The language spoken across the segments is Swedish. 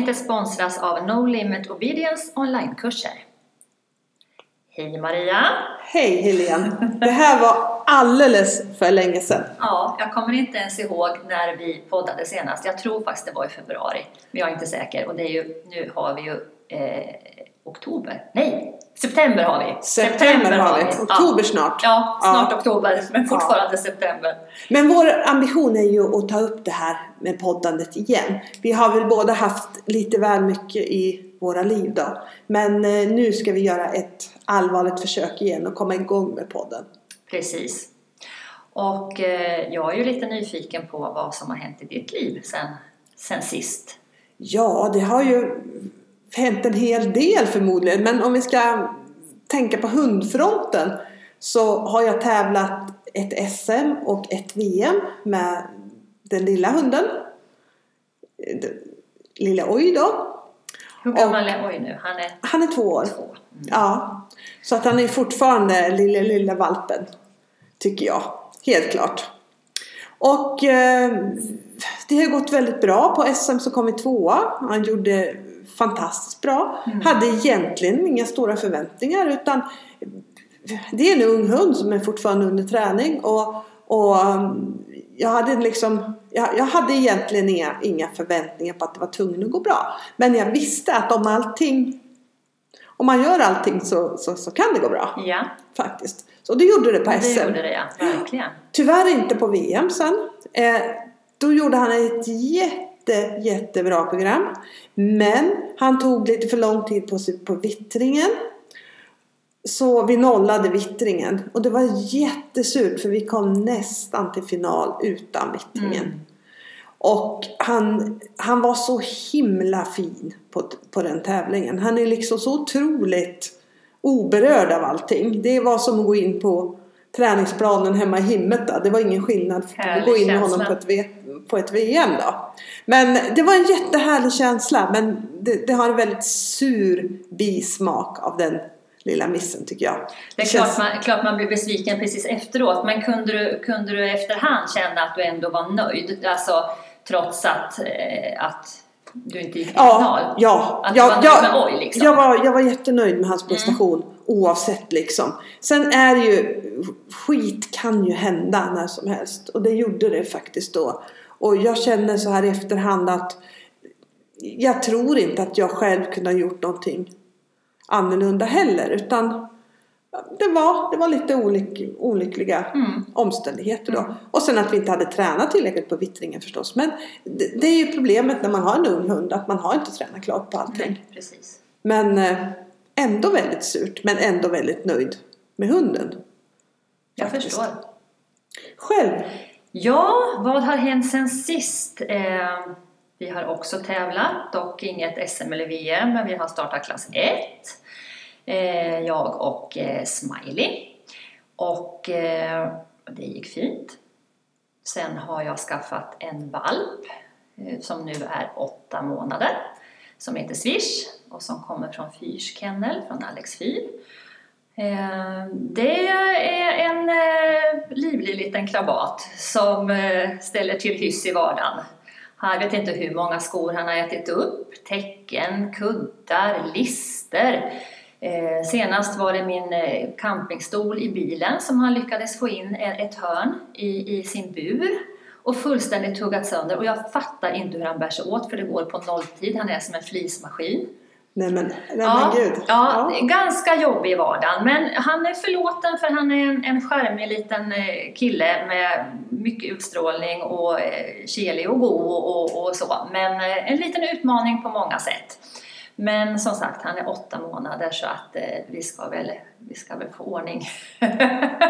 avsnittet sponsras av No Limit Obedience onlinekurser. Hej Maria! Hej Helene! Det här var alldeles för länge sedan. Ja, jag kommer inte ens ihåg när vi poddade senast. Jag tror faktiskt det var i februari, men jag är inte säker. Och det är ju, nu har vi ju eh, oktober. Nej, september har vi. September, har vi. Oktober snart. Ja, snart oktober, men fortfarande september. Men vår ambition är ju att ta upp det här med poddandet igen. Vi har väl båda haft lite väl mycket i våra liv då. Men eh, nu ska vi göra ett allvarligt försök igen och komma igång med podden. Precis. Och eh, jag är ju lite nyfiken på vad som har hänt i ditt liv sen, sen sist. Ja, det har ju hänt en hel del förmodligen. Men om vi ska tänka på hundfronten så har jag tävlat ett SM och ett VM med den lilla hunden. Lilla Oj då. Hur gammal är Oj nu? Han är, han är två år. två. Mm. Ja. Så att han är fortfarande lilla, lilla valpen. Tycker jag. Helt klart. Och eh, det har gått väldigt bra. På SM så kom vi tvåa. Han gjorde fantastiskt bra. Mm. Hade egentligen inga stora förväntningar utan det är en ung hund som är fortfarande under träning och, och um, jag hade liksom jag, jag, hade egentligen inga, inga förväntningar på att det var tvungen att gå bra. Men jag visste att om allting om man gör allting så, så, så kan det gå bra. Ja. Faktiskt. Så det gjorde det på SM. Det gjorde det ja, verkligen. Tyvärr inte på VM sen. Eh, då gjorde han ett jätte, jättebra program. Men han tog lite för lång tid på sig på vittringen. Så vi nollade vittringen. Och det var jättesurt för vi kom nästan till final utan vittringen. Mm. Och han, han var så himla fin på, på den tävlingen. Han är liksom så otroligt oberörd av allting. Det var som att gå in på träningsplanen hemma i Himmeta. Det var ingen skillnad att gå in med honom på ett, på ett VM då. Men det var en jättehärlig känsla. Men det, det har en väldigt sur bismak av den lilla missen tycker jag. Det är det klart, man, klart man blir besviken precis efteråt. Men kunde du, kunde du efterhand känna att du ändå var nöjd? Alltså trots att, eh, att du inte gick till ja, final? Ja, att ja, ja, med Oj, liksom. jag, var, jag var jättenöjd med hans prestation mm. oavsett liksom. Sen är det ju, skit kan ju hända när som helst och det gjorde det faktiskt då. Och jag känner så här i efterhand att jag tror inte att jag själv kunde ha gjort någonting annorlunda heller utan det var, det var lite olyck, olyckliga mm. omständigheter då. Mm. Och sen att vi inte hade tränat tillräckligt på vittringen förstås. Men det, det, är ju problemet när man har en ung hund att man har inte tränat klart på allting. Nej, precis. Men eh, ändå väldigt surt men ändå väldigt nöjd med hunden. Jag faktiskt. förstår. Själv? Ja, vad har hänt sen sist? Eh, vi har också tävlat, dock inget SM eller VM, men vi har startat klass 1. Eh, jag och eh, Smiley. Och eh, det gick fint. Sen har jag skaffat en valp eh, som nu är åtta månader som heter Swish och som kommer från Fyrs kennel, från Alex Fyr. Eh, det är en eh, livlig liten krabat som eh, ställer till hyss i vardagen. Han vet inte hur många skor han har ätit upp, täcken, kuddar, lister. Senast var det min campingstol i bilen som han lyckades få in ett hörn i, i sin bur och fullständigt tuggat sönder och jag fattar inte hur han bär sig åt för det går på nolltid, han är som en flismaskin. Nej men, nej ja, men gud. Ja, ja, ganska jobbig i vardagen men han är förlåten för han är en, en charmig liten eh, kille med mycket utstrålning och eh, kelig och god och, och, så men eh, en liten utmaning på många sätt. Men som sagt, han är åtta månader så att eh, vi, ska väl, vi ska väl få ordning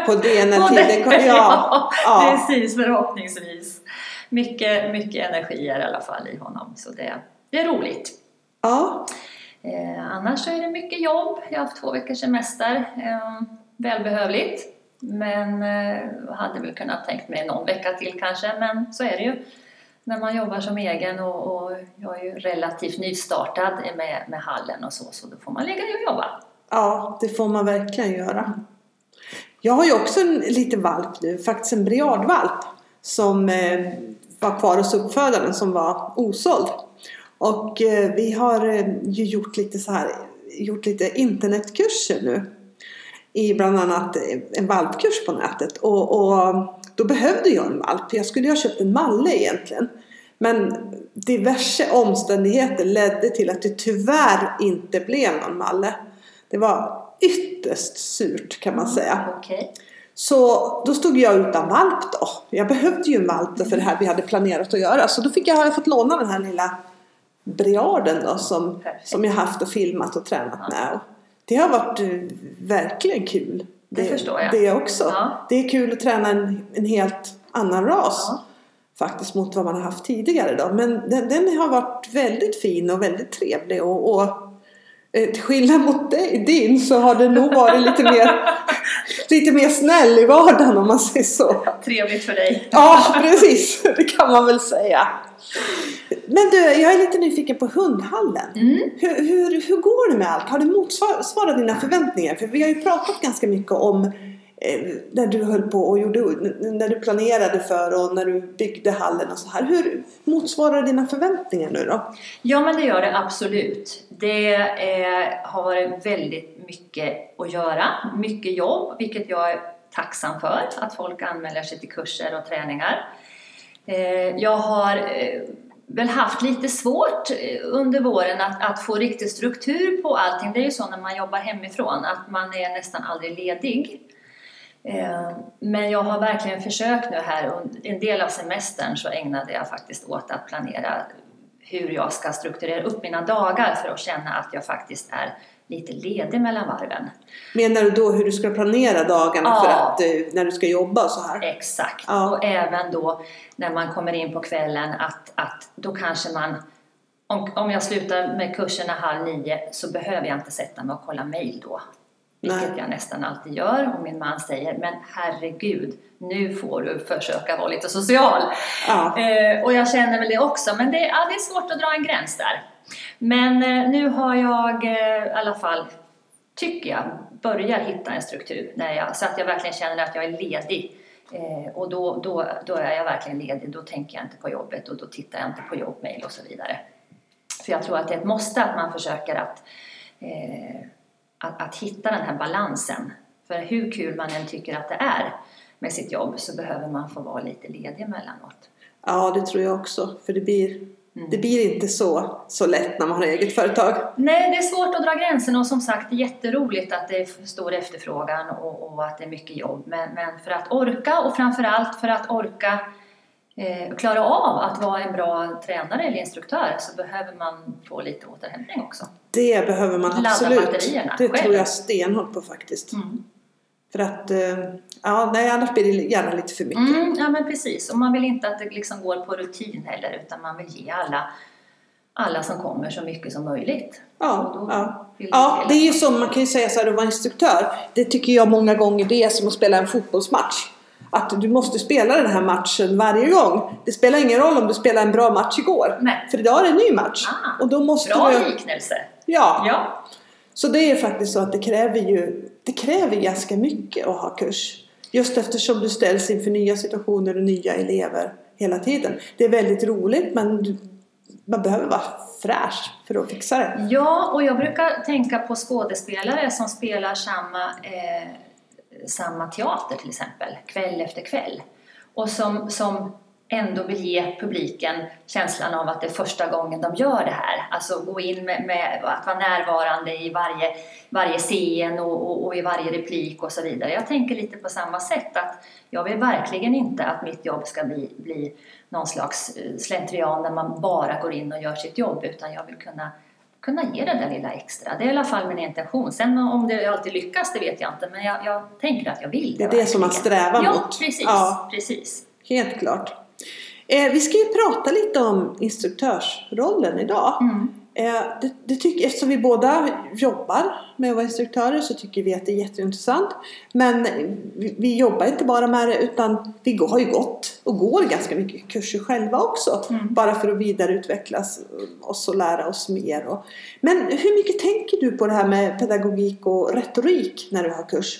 på det när tiden kommer. Ja, ja, precis, förhoppningsvis. Mycket, mycket energier i alla fall i honom, så det, det är roligt. Ja. Eh, annars så är det mycket jobb. Jag har haft två veckors semester. Eh, välbehövligt. Men eh, hade väl kunnat tänkt mig någon vecka till kanske, men så är det ju när man jobbar som egen och, och, jag är ju relativt nystartad med, med hallen och så, så då får man ligga och jobba. Ja, det får man verkligen göra. Jag har ju också en liten valp nu, faktiskt en briardvalp som eh, var kvar hos uppfödaren som var osåld. Och eh, vi har eh, ju gjort lite så här, gjort lite internetkurser nu. I bland annat eh, en valpkurs på nätet. Och, och då behövde jag en valp. Jag skulle ju ha köpt en malle egentligen. Men diverse omständigheter ledde till att det tyvärr inte blev någon malle. Det var ytterst surt kan man säga. Okay. Så då stod jag utan valp då. Jag behövde ju en valp för det här vi hade planerat att göra. Så då fick jag, har jag fått låna den här lilla briarden då som, som jag haft och filmat och tränat ja. med. Det har varit uh, verkligen kul. Det, det, förstår jag. Det också. Ja. Det är kul att träna en, en helt annan ras. Ja. Faktiskt mot vad man har haft tidigare då. Men den, den har varit väldigt fin och väldigt trevlig. Och, och eh, till skillnad mot dig, din så har det nog varit lite mer lite mer snäll i vardagen om man säger så. Trevligt för dig. Ja, precis. Det kan man väl säga. Men du, jag är lite nyfiken på hundhallen. Mm. Hur, hur, hur går det med allt? Har det motsvarat dina förväntningar? För vi har ju pratat ganska mycket om eh, Eh, när du höll på och gjorde, när du planerade för och när du byggde hallen och så här. Hur motsvarar dina förväntningar nu då? Ja men det gör det absolut. Det eh, har varit väldigt mycket att göra, mycket jobb, vilket jag är tacksam för, att folk anmäler sig till kurser och träningar. Eh, jag har eh, väl haft lite svårt eh, under våren att, att få riktig struktur på allting. Det är ju så när man jobbar hemifrån att man är nästan aldrig ledig. Men jag har verkligen försökt nu här, en del av semestern så ägnade jag faktiskt åt att planera hur jag ska strukturera upp mina dagar för att känna att jag faktiskt är lite ledig mellan varven. Menar du då hur du ska planera dagarna ja. för att, eh, när du ska jobba och så här? Exakt, ja. och även då när man kommer in på kvällen att, att då kanske man om, om jag slutar med kurserna halv nio så behöver jag inte sätta mig och kolla mail då. Vilket Nej. jag nästan alltid gör och min man säger men herregud nu får du försöka vara lite social. Ja. Eh, och jag känner väl det också men det, ja, det är svårt att dra en gräns där. Men eh, nu har jag eh, i alla fall, tycker jag, börjat hitta en struktur när jag, så att jag verkligen känner att jag är ledig. Eh, och då, då, då är jag verkligen ledig, då tänker jag inte på jobbet och då tittar jag inte på jobbmail och så vidare. För jag tror att det är ett måste att man försöker att, eh, att, att hitta den här balansen. För hur kul man än tycker att det är med sitt jobb så behöver man få vara lite ledig emellanåt. Ja, det tror jag också. För det blir Mm. Det blir inte så, så lätt när man har eget företag. Nej, det är svårt att dra gränsen och som sagt jätteroligt att det är stor efterfrågan och, och att det är mycket jobb. Men, men, för att orka och framförallt för att orka eh, klara av att vara en bra tränare eller instruktör så behöver man få lite återhämtning också. Det behöver man absolut. Ladda batterierna Det själv. tror jag stenhårt på faktiskt. Mm. För att, eh, ja, nej, annars blir det gärna lite för mycket. Mm, ja, men precis. Och man vill inte att det liksom går på rutin heller, utan man vill ge alla, alla som kommer så mycket som möjligt. Ja, ja. ja det är ju så, man kan ju säga så här att vara instruktör, det tycker jag många gånger det är som att spela en fotbollsmatch. Att du måste spela den här matchen varje gång. Det spelar ingen roll om du spelar en bra match igår. Nej. För idag är det en ny match. Ah, och då måste bra du... liknelse! Ja. ja. Så det är faktiskt så att det kräver ju det kräver ganska mycket att ha kurs. Just eftersom du ställs inför nya situationer och nya elever hela tiden. Det är väldigt roligt men man behöver vara fräsch för att fixa det. Ja, och jag brukar tänka på skådespelare som spelar samma, eh, samma teater till exempel, kväll efter kväll. Och som, som ändå vill ge publiken känslan av att det är första gången de gör det här. Alltså gå in med, med att vara närvarande i varje, varje scen och, och, och, i varje replik och så vidare. Jag tänker lite på samma sätt att jag vill verkligen inte att mitt jobb ska bli, bli någon slags eh, slentrian där man bara går in och gör sitt jobb utan jag vill kunna kunna ge det där lilla extra. Det är i alla fall min intention. Sen om det alltid lyckas, det vet jag inte. Men jag, jag tänker att jag vill det. Det är det som man strävar ja, mot. Precis, ja, precis. Helt klart. Eh, vi ska ju prata lite om instruktörsrollen idag. Mm. Eh, det, det tycker, eftersom vi båda jobbar med att vara instruktörer så tycker vi att det är jätteintressant. Men vi, vi jobbar inte bara med det utan vi har ju gått och går ganska mycket kurser själva också. Mm. Bara för att vidareutvecklas oss och lära oss mer. Och, men hur mycket tänker du på det här med pedagogik och retorik när du har kurs?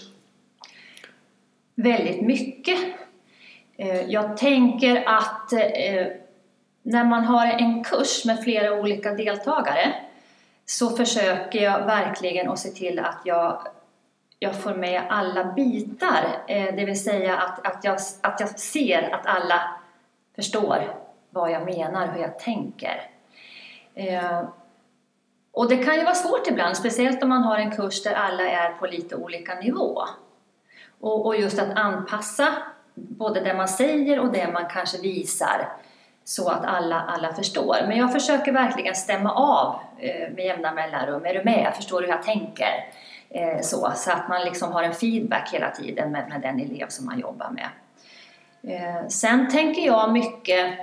Väldigt mycket. Eh, jag tänker att eh, när man har en kurs med flera olika deltagare så försöker jag verkligen att se till att jag, jag får med alla bitar. Eh, det vill säga att, att, jag, att jag ser att alla förstår vad jag menar, hur jag tänker. Och det kan ju vara svårt ibland, speciellt om man har en kurs där alla är på lite olika nivå. Och, och just att anpassa både det man säger och det man kanske visar så att alla, alla förstår. Men jag försöker verkligen stämma av eh, med jämna mellanrum. Är du med? Förstår du hur jag tänker? Eh, så, så att man liksom har en feedback hela tiden med, med den elev som man jobbar med. Eh, sen tänker jag mycket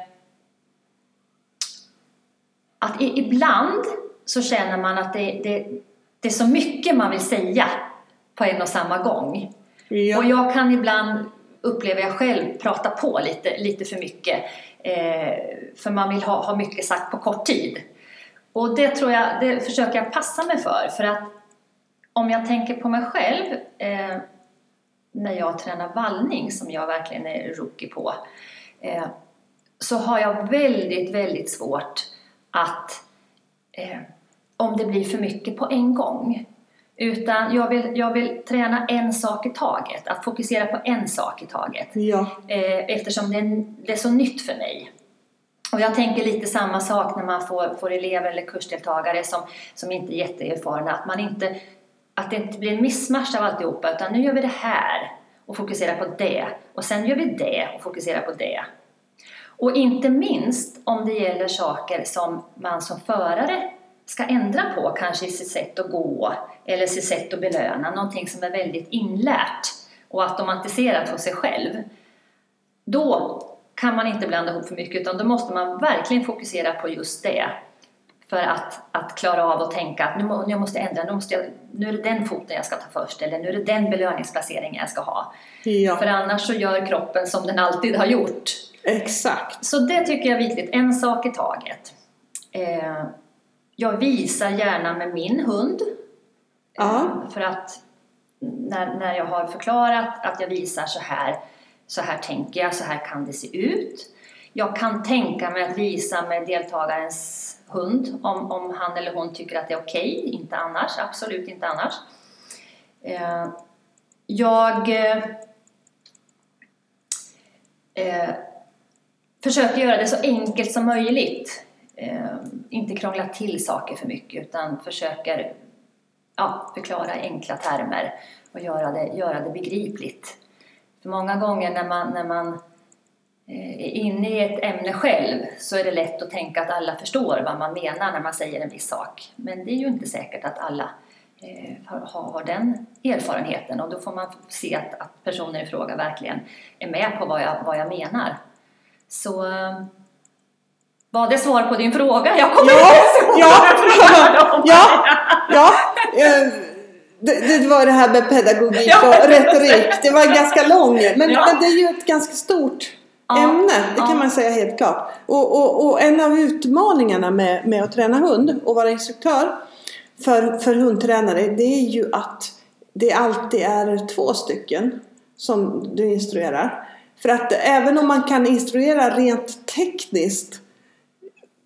att i, ibland så känner man att det, det, det är så mycket man vill säga på en och samma gång. Ja. Och jag kan ibland, upplever jag själv, prata på lite, lite för mycket. Eh, för man vill ha, ha mycket sagt på kort tid. Och det tror jag, det försöker jag passa mig för. För att om jag tänker på mig själv eh, när jag tränar vallning, som jag verkligen är rookie på, eh, så har jag väldigt, väldigt svårt att eh, om det blir för mycket på en gång. Utan jag vill, jag vill träna en sak i taget, att fokusera på en sak i taget. Ja. Eh, eftersom det är, det är så nytt för mig. Och jag tänker lite samma sak när man får, får elever eller kursdeltagare som, som inte är jätteerfarna, att, man inte, att det inte blir en missmatch av alltihopa, utan nu gör vi det här och fokuserar på det. Och sen gör vi det och fokuserar på det. Och inte minst om det gäller saker som man som förare ska ändra på, kanske i sitt sätt att gå eller sitt sätt att belöna, någonting som är väldigt inlärt och automatiserat hos sig själv. Då kan man inte blanda ihop för mycket utan då måste man verkligen fokusera på just det för att, att klara av att tänka att nu, må, jag måste ändra, nu, måste jag, nu är det den foten jag ska ta först eller nu är det den belöningsplaceringen jag ska ha. Ja. För annars så gör kroppen som den alltid har gjort. Exakt. Så det tycker jag är viktigt, en sak i taget. Eh, jag visar gärna med min hund. Ja. Eh, för att när, när jag har förklarat att jag visar så här, så här tänker jag, så här kan det se ut. Jag kan tänka mig att visa med deltagarens hund om, om han eller hon tycker att det är okej, okay. inte annars, absolut inte annars. Eh, jag eh, eh, försöker göra det så enkelt som möjligt. Eh, inte krångla till saker för mycket utan försöker ja, förklara i enkla termer och göra det, göra det begripligt. För många gånger när man, när man eh, är inne i ett ämne själv så är det lätt att tänka att alla förstår vad man menar när man säger en viss sak. Men det är ju inte säkert att alla eh, har, har den erfarenheten och då får man se att, att personen i fråga verkligen är med på vad jag, vad jag menar. Så ehm, var det svar på din fråga? Jag kommer ja, inte ja, ja, ja, ja. Det, det, var det här med pedagogik ja, och retorik. Det var ganska lång, men, ja. men det är ju ett ganska stort ämne. Det kan man säga helt klart. Och, och, och, en av utmaningarna med, med att träna hund och vara instruktör för, för hundtränare det är ju att det alltid är två stycken som du instruerar. För att även om man kan instruera rent tekniskt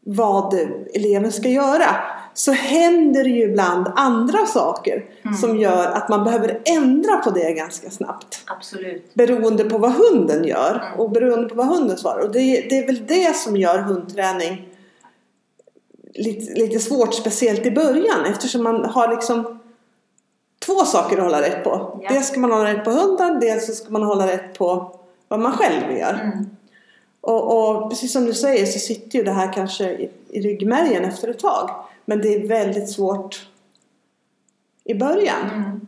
vad eleven ska göra så händer det ju ibland andra saker mm. som gör att man behöver ändra på det ganska snabbt. Absolut. Beroende på vad hunden gör mm. och beroende på vad hunden svarar. Och det, det, är väl det som gör hundträning lite, lite svårt, speciellt i början eftersom man har liksom två saker att hålla rätt på. Ja. Dels ska man hålla rätt på hunden, dels så ska man hålla rätt på vad man själv gör. Mm. Och, och, precis som du säger så sitter ju det här kanske i, i ryggmärgen efter ett tag. Men det är väldigt svårt i början. Mm.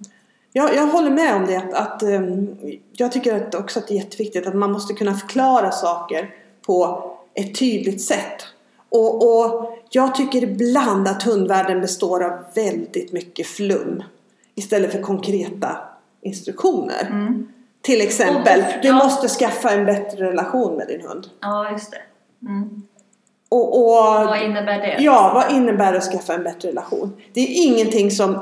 Jag, jag håller med om det. Att, att um, jag tycker att också att det är jätteviktigt att man måste kunna förklara saker på ett tydligt sätt. Och, och jag tycker ibland att hundvärlden består av väldigt mycket flum istället för konkreta instruktioner. Mm. Till exempel, och, du ja. måste skaffa en bättre relation med din hund. Ja, just det. Mm. Och, och, vad innebär det? Ja, vad innebär det att skaffa en bättre relation? Det är ingenting som,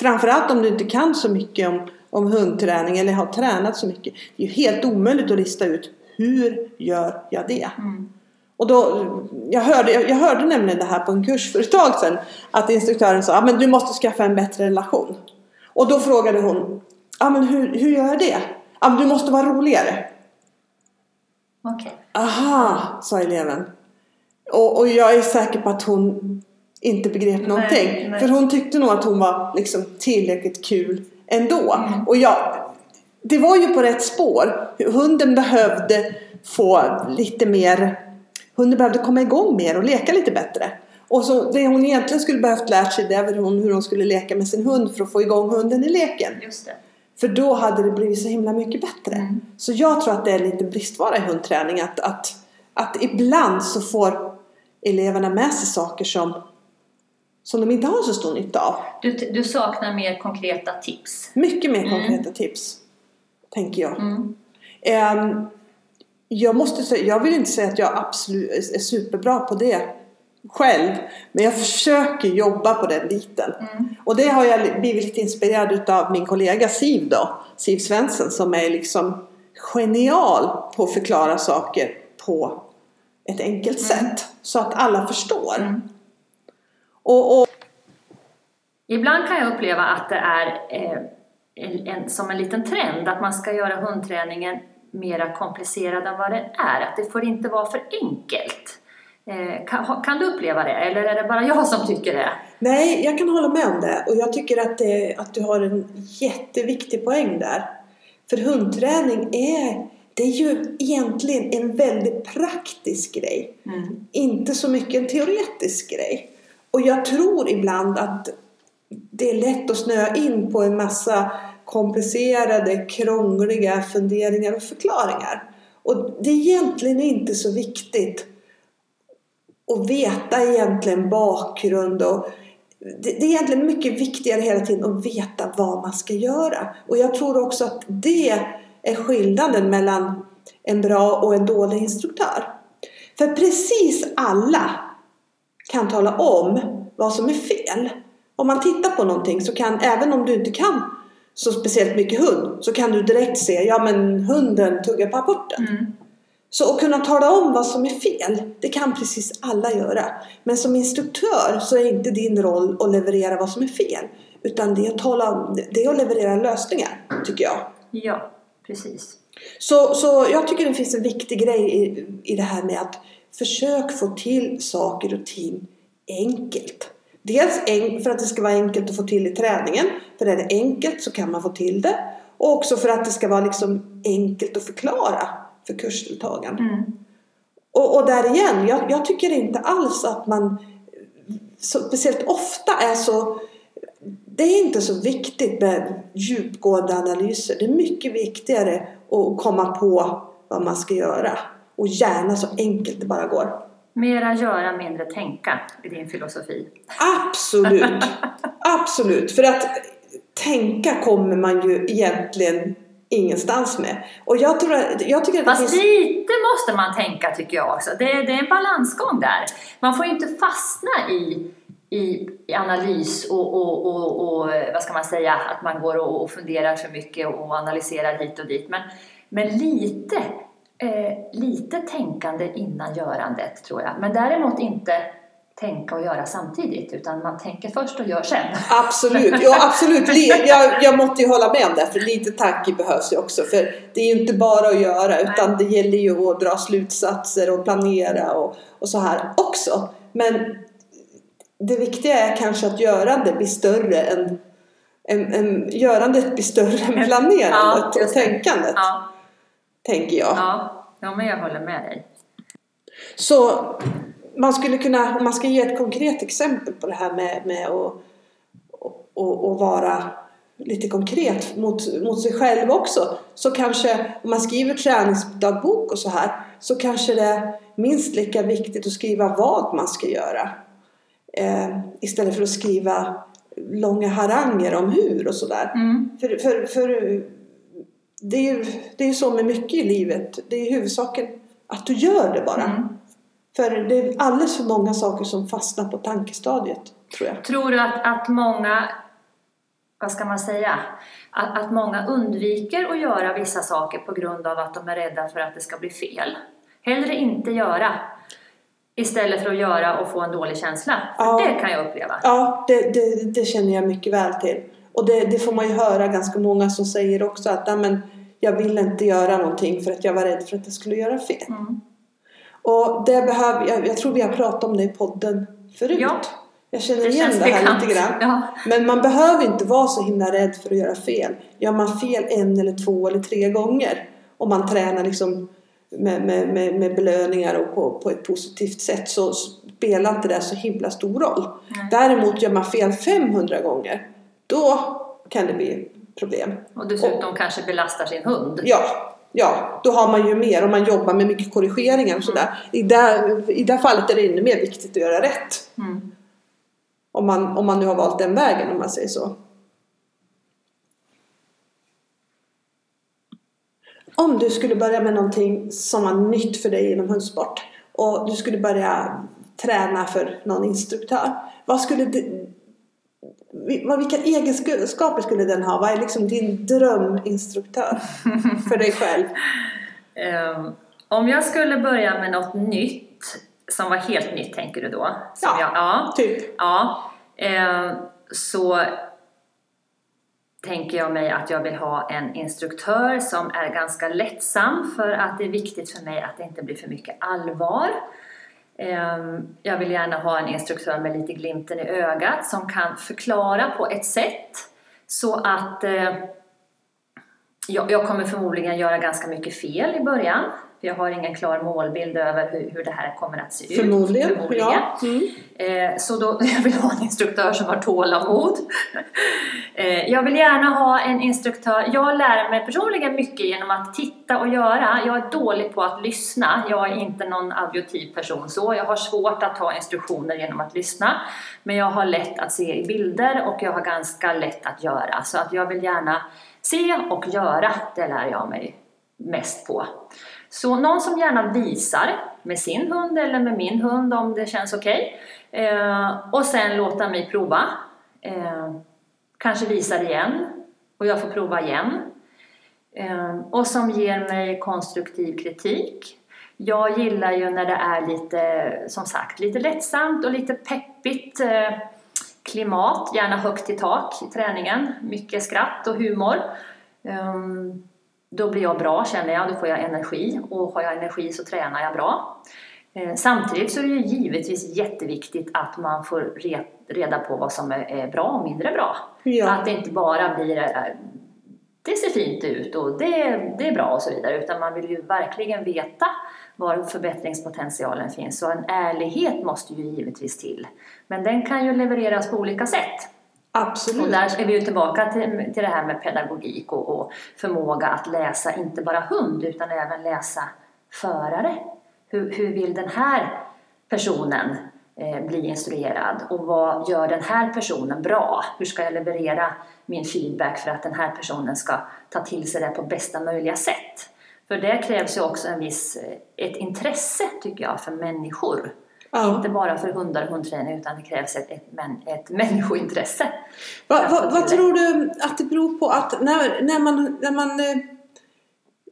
framförallt om du inte kan så mycket om, om hundträning eller har tränat så mycket. Det är ju helt omöjligt att lista ut hur gör jag det? Mm. Och då, jag, hörde, jag, hörde nämligen det här på en kurs för ett tag sedan. Att instruktören sa att du måste skaffa en bättre relation. Och då frågade hon ah, men hur, hur gör jag det? Ah, men du måste vara roligare. Okej. Aha, sa eleven. Och, och jag är säker på att hon inte begrep någonting. Nej, nej. För hon tyckte nog att hon var liksom tillräckligt kul ändå. Mm. Och jag, det var ju på rätt spår. Hunden behövde få lite mer, hunden behövde komma igång mer och leka lite bättre. Och så det hon egentligen skulle behövt lärt sig det är hon, hur hon skulle leka med sin hund för att få igång hunden i leken. Just det. För då hade det blivit så himla mycket bättre. Mm. Så jag tror att det är lite bristvara i hundträning. Att, att, att ibland så får eleverna med sig saker som, som de inte har så stor nytta av. Du, du saknar mer konkreta tips. Mycket mer Mm. konkreta tips. Tänker jag. Mm. Ehm, jag måste säga, jag vill inte säga att jag absolut är superbra på det själv. Men jag försöker jobba på den biten. Mm. Och det har jag blivit lite inspirerad utav min kollega Siv då. Siv Svensson som är liksom genial på att förklara saker på ett enkelt sätt. Så att alla förstår. Mm. Och, och Ibland kan jag uppleva att det är eh, en, en, som en liten trend att man ska göra hundträningen mera komplicerad än vad den är. Att det får inte vara för enkelt. Eh, kan, du uppleva det eller är det bara jag som tycker det? Nej, jag kan hålla med om det. Och jag tycker att, det, att du har en jätteviktig poäng där. För hundträning är, det är ju egentligen en väldigt praktisk grej. Mm. Inte så mycket en teoretisk grej. Och jag tror ibland att det är lätt att snöa in på en massa komplicerade, krångliga funderingar och förklaringar. Och det är egentligen inte så viktigt och veta egentligen bakgrund och det, det är egentligen mycket viktigare hela tiden att veta vad man ska göra. Och jag tror också att det är skillnaden mellan en bra och en dålig instruktör. För precis alla kan tala om vad som är fel. Om man tittar på någonting så kan, även om du inte kan så speciellt mycket hund, så kan du direkt se, ja men hunden tuggar på apporten. Mm. Så att kunna tala om vad som är fel, det kan precis alla göra. Men som instruktör så är inte din roll att leverera vad som är fel. Utan det är att, tala, det är att leverera lösningar, tycker jag. Ja, precis. Så, så jag tycker det finns en viktig grej i, i det här med att försök få till saker och ting enkelt. Dels för att det ska vara enkelt att få till i träningen. För är det enkelt så kan man få till det. Och också för att det ska vara liksom enkelt att förklara för kursdeltagaren. Mm. Och, och där igen, jag, jag tycker inte alls att man så, speciellt ofta är så det är inte så viktigt med djupgående analyser. Det är mycket viktigare att komma på vad man ska göra. Och gärna så enkelt det bara går. Mera göra, mindre tänka i din filosofi. Absolut! Absolut! För att tänka kommer man ju egentligen ingenstans med. Och jag, tror, jag tycker att Fast finns... lite måste man tänka tycker jag också. Det, det är en balansgång där. Man får ju inte fastna i, i, i analys och, och, och, och vad ska man säga, att man går och, och funderar för mycket och analyserar hit och dit. Men, men lite, eh, lite tänkande innan görandet tror jag. Men däremot inte tänka och göra samtidigt utan man tänker först och gör sen. Absolut, ja absolut. Jag, jag måste ju hålla med om det, för lite tanke behövs ju också. För det är ju inte bara att göra, utan det gäller ju att dra slutsatser och planera och, och så här också. Men det viktiga är kanske att görandet blir större än, än, än görandet blir större än planerandet och just det. tänkandet, Ja, tänker jag. ja, ja, men jag håller med dig. Så man skulle kunna, om man ska ge ett konkret exempel på det här med, med att och, och, och vara lite konkret mot, mot sig själv också. Så kanske om man skriver träningsdagbok och så här så kanske det är minst lika viktigt att skriva vad man ska göra. Eh, istället för att skriva långa haranger om hur och sådär. Mm. För, för, för det är ju det är så med mycket i livet. Det är huvudsaken att du gör det bara. Mm. För det är alldeles för många saker som fastnar på tankestadiet, tror jag. Tror du att, att många, vad ska man säga, att, att många undviker att göra vissa saker på grund av att de är rädda för att det ska bli fel? Hellre inte göra Istället för att göra och få en dålig känsla. För Ja. det kan jag uppleva. Ja, det, det, det känner jag mycket väl till. Och det, det får man ju höra ganska många som säger också att "Nej, men jag vill inte göra någonting för att jag var rädd för att jag skulle göra fel. Mm. Och det behöver, jag, jag tror vi har pratat om det i podden förut. Ja. Jag känner Det igen det här bekant. lite grann. Ja. Men man behöver inte vara så himla rädd för att göra fel. Gör man fel en eller två eller tre gånger om man tränar liksom med, med, med, med belöningar och på, på ett positivt sätt så spelar inte det så himla stor roll. Nej. Däremot gör man fel 500 gånger då kan det bli problem. Och dessutom kanske belastar sin hund. Ja, ja, då har man ju mer om man jobbar med mycket korrigeringar och sådär. I, det, I det fallet är det ännu mer viktigt att göra rätt. Mm. Om man, om man nu har valt den vägen om man säger så. Om du skulle börja med någonting som var nytt för dig inom hundsport och du skulle börja träna för någon instruktör. Vad skulle vilka egenskaper skulle den ha? Vad är liksom din dröminstruktör för dig själv? Ehm, om jag skulle börja med något nytt, som var helt nytt tänker du då? Som Ja. Jag, ja. Typ. Ja, eh, så tänker jag mig att jag vill ha en instruktör som är ganska lättsam för att det är viktigt för mig att det inte blir för mycket allvar. Ehm, jag vill gärna ha en instruktör med lite glimten i ögat som kan förklara på ett sätt så att eh, jag kommer förmodligen göra ganska mycket fel i början. För jag har ingen klar målbild över hur, hur det här kommer att se ut. Förmodligen. Ja. Mm. Eh, så då, jag vill ha en instruktör som har tålamod. Eh, jag vill gärna ha en instruktör, jag lär mig personligen mycket genom att titta och göra. Jag är dålig på att lyssna, jag är inte någon auditiv person så. Jag har svårt att ta instruktioner genom att lyssna. Men jag har lätt att se i bilder och jag har ganska lätt att göra. Så att jag vill gärna se och göra, det lär jag mig mest på. Så någon som gärna visar med sin hund eller med min hund om det känns okej. Eh, och sen låta mig prova. Eh, kanske visar igen och jag får prova igen. Eh, och som ger mig konstruktiv kritik. Jag gillar ju när det är lite, som sagt, lite lättsamt och lite peppigt eh, klimat, gärna högt i tak i träningen. Mycket skratt och humor. Um, då blir jag bra känner jag, då får jag energi och har jag energi så tränar jag bra. Eh, samtidigt så är det ju givetvis jätteviktigt att man får re reda på vad som är, är bra och mindre bra. Ja. Att det inte bara blir eh, det ser fint ut och det, det är bra och så vidare utan man vill ju verkligen veta var förbättringspotentialen finns. Så en ärlighet måste ju givetvis till. Men den kan ju levereras på olika sätt. Absolut. Och där är vi ju tillbaka till, till det här med pedagogik och, och förmåga att läsa inte bara hund utan även läsa förare. Hur, hur vill den här personen eh, bli instruerad och vad gör den här personen bra? Hur ska jag leverera min feedback för att den här personen ska ta till sig det på bästa möjliga sätt? För det krävs ju också en viss, eh, ett intresse tycker jag för människor. Ja. Inte bara för hundar och hundträning utan det krävs ett, ett, ett människointresse. Va, va, vad tror du att det beror på att när, när man, när man, eh,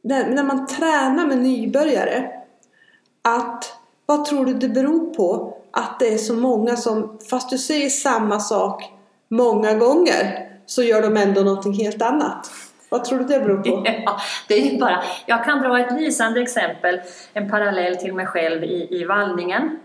när, när man tränar med nybörjare att vad tror du det beror på att det är så många som fast du säger samma sak många gånger så gör de ändå någonting helt annat? Vad tror du det beror på? Ja, det är bara, jag kan dra ett lysande exempel, en parallell till mig själv i, i vallningen.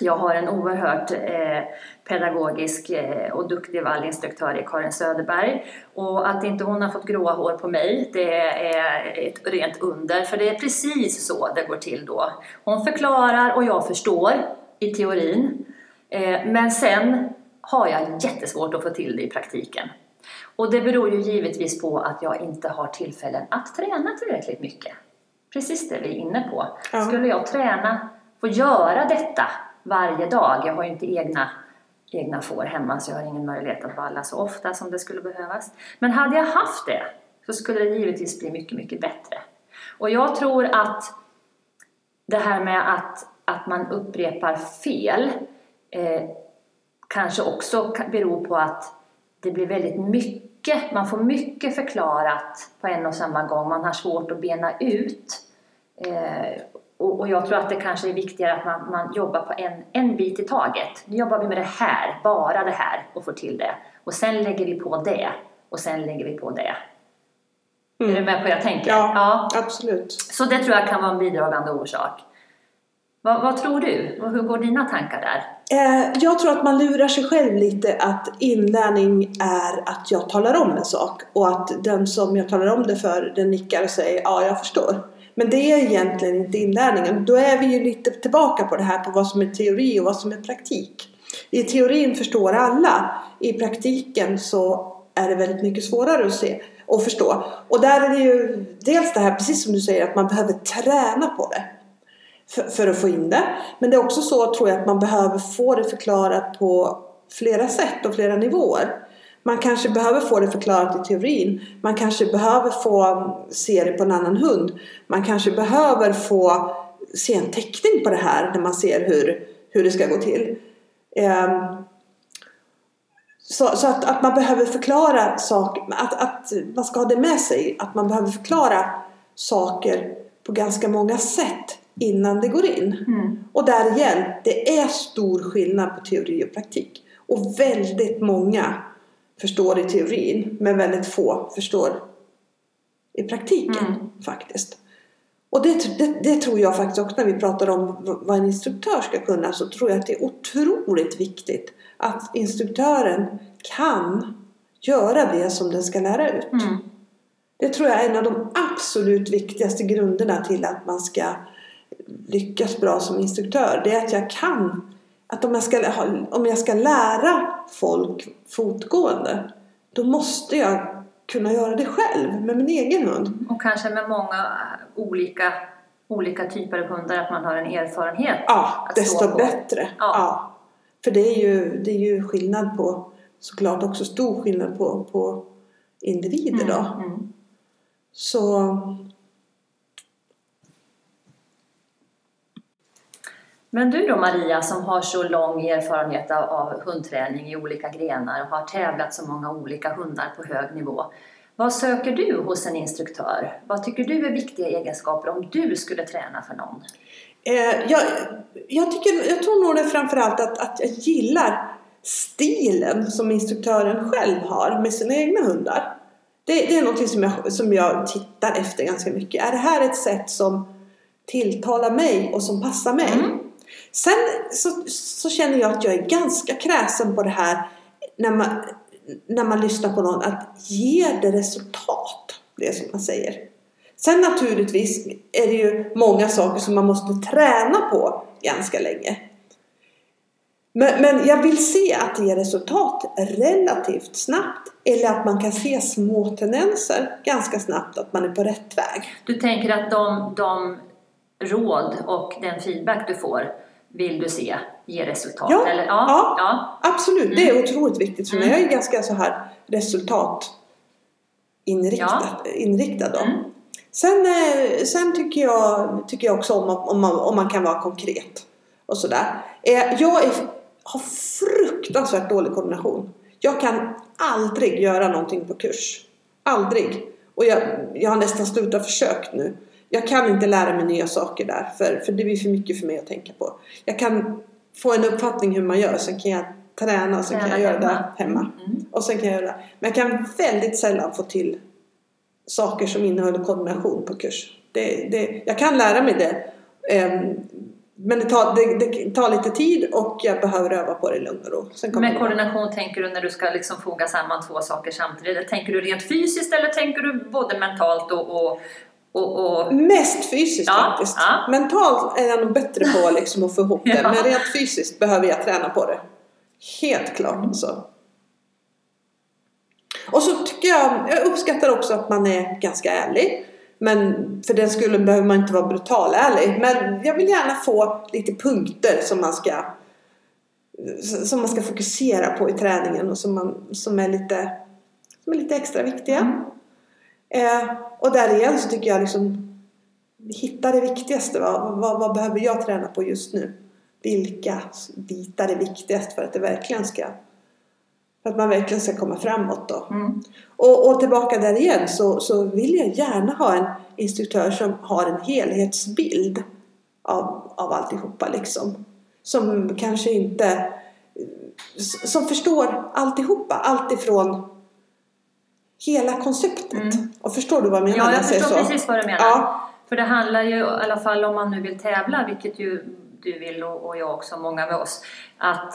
Jag har en oerhört eh, pedagogisk eh, och duktig vallinstruktör i Karin Söderberg. Och att inte hon har fått gråa hår på mig, det är ett rent under. För det är precis så det går till då. Hon förklarar och jag förstår i teorin. Eh, men sen har jag jättesvårt att få till det i praktiken. Och det beror ju givetvis på att jag inte har tillfällen att träna tillräckligt mycket. Precis det vi är inne på. Skulle jag träna, få göra detta varje dag, jag har ju inte egna, egna får hemma så jag har ingen möjlighet att valla så ofta som det skulle behövas. Men hade jag haft det så skulle det givetvis bli mycket, mycket bättre. Och jag tror att det här med att, att man upprepar fel eh, kanske också beror på att det blir väldigt mycket, man får mycket förklarat på en och samma gång. Man har svårt att bena ut. Eh, och, och jag tror att det kanske är viktigare att man, man jobbar på en, en bit i taget. Nu jobbar vi med det här, bara det här och får till det. Och sen lägger vi på det och sen lägger vi på det. Mm. Är du med på vad jag tänker? Ja, absolut. Så det tror jag kan vara en bidragande orsak. Vad, vad tror du? Och hur går dina tankar där? Eh, jag tror att man lurar sig själv lite att inlärning är att jag talar om en sak och att den som jag talar om det för den nickar och säger ja, jag förstår. Men det är egentligen inte inlärningen. Då är vi ju lite tillbaka på det här på vad som är teori och vad som är praktik. I teorin förstår alla. I praktiken så är det väldigt mycket svårare att se och förstå. Och där är det ju dels det här, precis som du säger, att man behöver träna på det. För, för att få in det. Men det är också så tror jag att man behöver få det förklarat på flera sätt och flera nivåer. Man kanske behöver få det förklarat i teorin. Man kanske behöver få se det på en annan hund. Man kanske behöver få se en teckning på det här när man ser hur, hur det ska gå till. Um, så, så att, att, man behöver förklara saker, att, att man ska ha det med sig, att man behöver förklara saker på ganska många sätt innan det går in. Mm. Och där igen, det är stor skillnad på teori och praktik. Och väldigt många förstår i teorin, men väldigt få förstår i praktiken Mm. faktiskt. Och det, det, det tror jag faktiskt också när vi pratar om vad en instruktör ska kunna så tror jag att det är otroligt viktigt att instruktören kan göra det som den ska lära ut. Mm. Det tror jag är en av de absolut viktigaste grunderna till att man ska lyckas bra som instruktör. Det är att jag kan, att om jag ska, om jag ska lära folk fotgående då måste jag kunna göra det själv med min egen hund. Och kanske med många olika, olika typer av hundar, att man har en erfarenhet. Ja, Att stå desto på. bättre. Ja. Ja. För det är, ju, det är ju skillnad på, såklart också stor skillnad på, på individer då. Mm, mm. Så Men du då Maria som har så lång erfarenhet av, av hundträning i olika grenar och har tävlat så många olika hundar på hög nivå. Vad söker du hos en instruktör? Vad tycker du är viktiga egenskaper om du skulle träna för någon? Eh, jag, jag, tycker, jag tror nog det framförallt att, att jag gillar stilen som instruktören själv har med sina egna hundar. Det, det är något som jag, som jag tittar efter ganska mycket. Är det här ett sätt som tilltalar mig och som passar mig? Mm. Sen så, så känner jag att jag är ganska kräsen på det här när man, när man lyssnar på någon att ger det resultat? Det som man säger. Sen naturligtvis är det ju många saker som man måste träna på ganska länge. Men, men jag vill se att det ger resultat relativt snabbt. Eller att man kan se små tendenser ganska snabbt att man är på rätt väg. Du tänker att de, de råd och den feedback du får vill du se ger resultat? Ja, Eller? ja. ja. Absolut, det är otroligt viktigt för mig. Mm. Jag är ganska så här resultatinriktad. Inriktad då. Mm. Sen, eh, sen tycker, jag, tycker jag också om, om, man, om man kan vara konkret. Och sådär. Eh, Jag är, har fruktansvärt dålig koordination. Jag kan aldrig göra någonting på kurs. Aldrig. Och jag, jag har nästan slutat försökt nu. Jag kan inte lära mig nya saker där. För, för det blir för mycket för mig att tänka på. Jag kan få en uppfattning hur man gör. Sen kan jag träna och sen kan Träna jag göra hemma. det hemma. Mm. Och sen kan jag göra Men jag kan väldigt sällan få till saker som innehåller koordination på kurs. Det, det, jag kan lära mig det. ehm, men det tar, det, det tar lite tid och jag behöver öva på det i lugn och ro. Med det koordination tänker du när du ska liksom foga samman två saker samtidigt? Tänker du rent fysiskt eller tänker du både mentalt och, och, och, och Mest fysiskt Ja, faktiskt. ja. Mentalt är jag nog bättre på liksom att få ihop det. Men rent fysiskt behöver jag träna på det. Helt klart så. Och så tycker jag, jag uppskattar också att man är ganska ärlig. Men för den skulle behöver man inte vara brutal ärlig. Men jag vill gärna få lite punkter som man ska som man ska fokusera på i träningen och som, man, som, är, lite, som är lite extra viktiga. Mm. Eh, och där igen så tycker jag liksom hitta det viktigaste. Vad, vad, vad behöver jag träna på just nu? Vilka bitar är viktigast för att det verkligen ska för att man verkligen ska komma framåt då. Mm. Och, och tillbaka där igen så, så vill jag gärna ha en instruktör som har en helhetsbild av, av alltihopa liksom. Som kanske inte som förstår alltihopa, alltifrån hela konceptet. Mm. Och förstår du vad jag menar? Ja, jag förstår så? precis vad du menar. Ja, För det handlar ju i alla fall om man nu vill tävla, vilket ju du vill och och jag också, många med oss, att,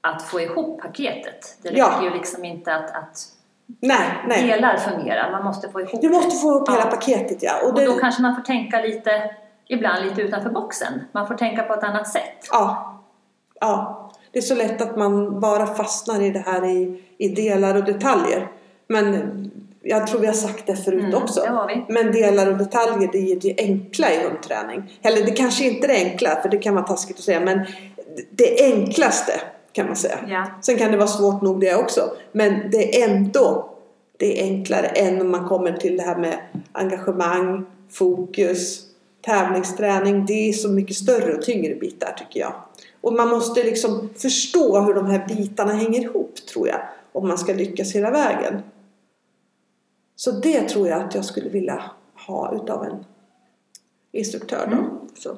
att få ihop paketet. Det räcker Ja. ju liksom inte att, att nej, nej. delar fungerar, man måste få ihop Du måste det. få upp hela Ja. paketet ja. Och Och det, då kanske man får tänka lite, ibland lite utanför boxen. Man får tänka på ett annat sätt. ja, ja. Det är så lätt att man bara fastnar i det här i, i delar och detaljer. Men jag tror vi har sagt det förut Mm, också. det. Men delar och detaljer det är det enkla i hundträning. Eller det kanske inte är det enkla, för det kan vara taskigt att säga. Men det enklaste kan man säga. Ja. Sen kan det vara svårt nog det också. Men det är ändå det är enklare än om man kommer till det här med engagemang, fokus, tävlingsträning. Det är så mycket större och tyngre bitar tycker jag. Och man måste liksom förstå hur de här bitarna hänger ihop tror jag. Om man ska lyckas hela vägen. Så det tror jag att jag skulle vilja ha utav en instruktör då. Mm. Så.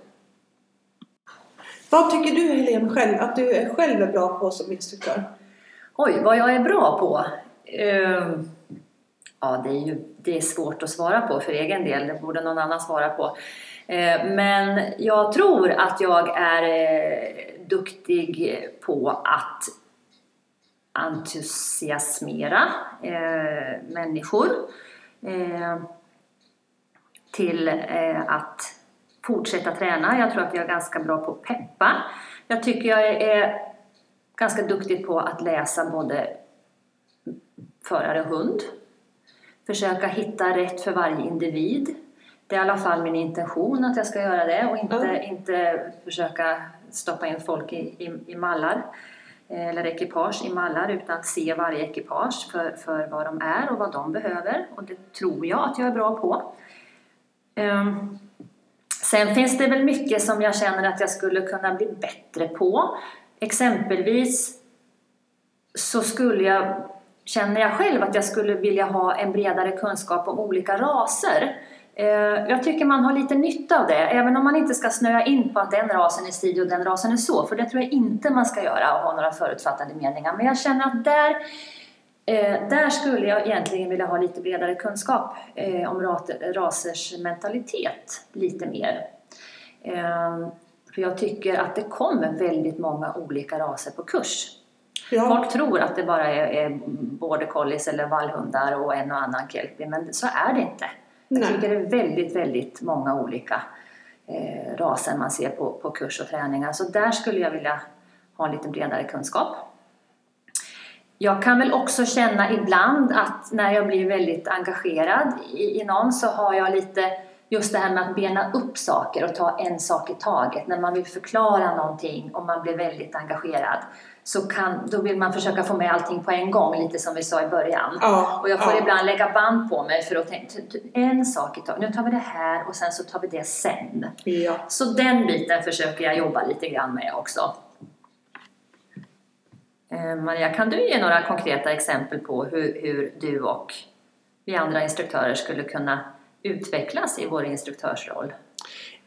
Vad tycker du Helene själv att du är själv är bra på som instruktör? Oj, vad jag är bra på? Ehm, ja, det är ju det är svårt att svara på för egen del. Det borde någon annan svara på. Eh, men jag tror att jag är eh, duktig på att entusiasmera eh, människor eh, till eh, att fortsätta träna. Jag tror att jag är ganska bra på att peppa. Jag tycker jag är ganska duktig på att läsa både förare och hund. Försöka hitta rätt för varje individ. Det är i alla fall min intention att jag ska göra det och inte, Ja. inte försöka stoppa in folk i, i, i mallar Eh, eller ekipage i mallar utan se varje ekipage för, för vad de är och vad de behöver och det tror jag att jag är bra på. Um, Sen finns det väl mycket som jag känner att jag skulle kunna bli bättre på. Exempelvis så skulle jag, känner jag själv att jag skulle vilja ha en bredare kunskap om olika raser. Eh, Jag tycker man har lite nytta av det, även om man inte ska snöa in på att den rasen är si och den rasen är så, för det tror jag inte man ska göra och ha några förutfattade meningar. Men jag känner att där, eh, där skulle jag egentligen vilja ha lite bredare kunskap eh, om rasers mentalitet, lite mer. För jag tycker att det kommer väldigt många olika raser på kurs. Ja, Folk tror att det bara är, är border collies eller vallhundar och en och annan kelpie, men så är det inte. Jag Nej. tycker det är väldigt, väldigt många olika eh, raser man ser på, på kurs och träningar. Så där skulle jag vilja ha en lite bredare kunskap. Jag kan väl också känna ibland att när jag blir väldigt engagerad i, i någon så har jag lite just det här med att bena upp saker och ta en sak i taget. När man vill förklara någonting och man blir väldigt engagerad så kan, då vill man försöka få med allting på en gång, lite som vi sa i början. ja, Och jag får ja. ibland lägga band på mig för att tänka en sak i taget. Nu tar vi det här och sen så tar vi det sen. Ja. Så den biten försöker jag jobba lite grann med också. Eh, Maria, kan du ge några konkreta exempel på hur, hur du och vi andra instruktörer skulle kunna utvecklas i vår instruktörsroll?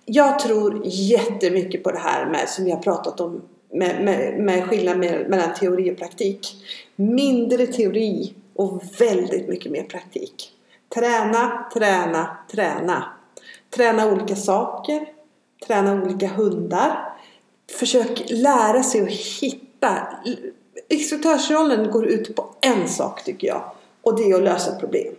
Jag tror jättemycket på det här med, som vi har pratat om, med, med, med skillnad med, mellan teori och praktik. Mindre teori och väldigt mycket mer praktik. Träna, träna, träna. Träna olika saker. Träna olika hundar. Försök lära sig att hitta. Instruktörsrollen går ut på en sak tycker jag. Och det är att lösa problem.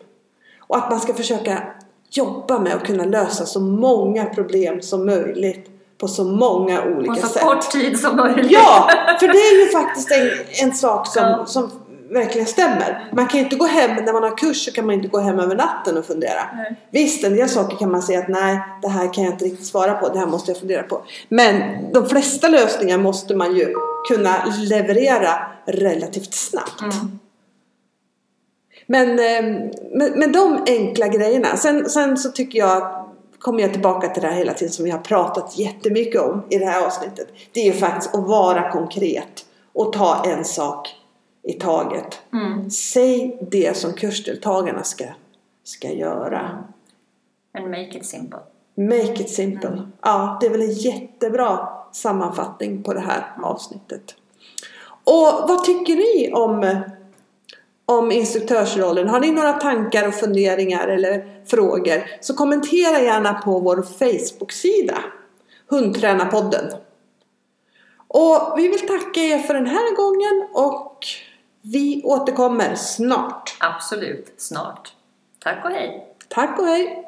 Och att man ska försöka jobba med att kunna lösa så många problem som möjligt på så många olika På så sätt. kort tid som möjligt. Ja, för det är ju faktiskt en, en sak som, Ja. som verkligen stämmer. Man kan ju inte gå hem, när man har kurs så kan man inte gå hem över natten och fundera. Nej. Visst, en del saker kan man säga att nej, det här kan jag inte riktigt svara på, det här måste jag fundera på. Men de flesta lösningar måste man ju kunna leverera relativt snabbt. Mm. Men eh, med, med de enkla grejerna. Sen, sen så tycker jag, kommer jag tillbaka till det här hela tiden som vi har pratat jättemycket om i det här avsnittet. Det är ju faktiskt att vara konkret och ta en sak i taget. Mm. Säg det som kursdeltagarna ska, ska göra. And make it simple. Make it simple. Ja, det är väl en jättebra sammanfattning på det här avsnittet. Och vad tycker ni om, om instruktörsrollen? Har ni några tankar och funderingar eller frågor så kommentera gärna på vår Facebook-sida Hundtränarpodden. Och vi vill tacka er för den här gången och vi återkommer snart. Absolut, snart. Tack och hej! Tack och hej!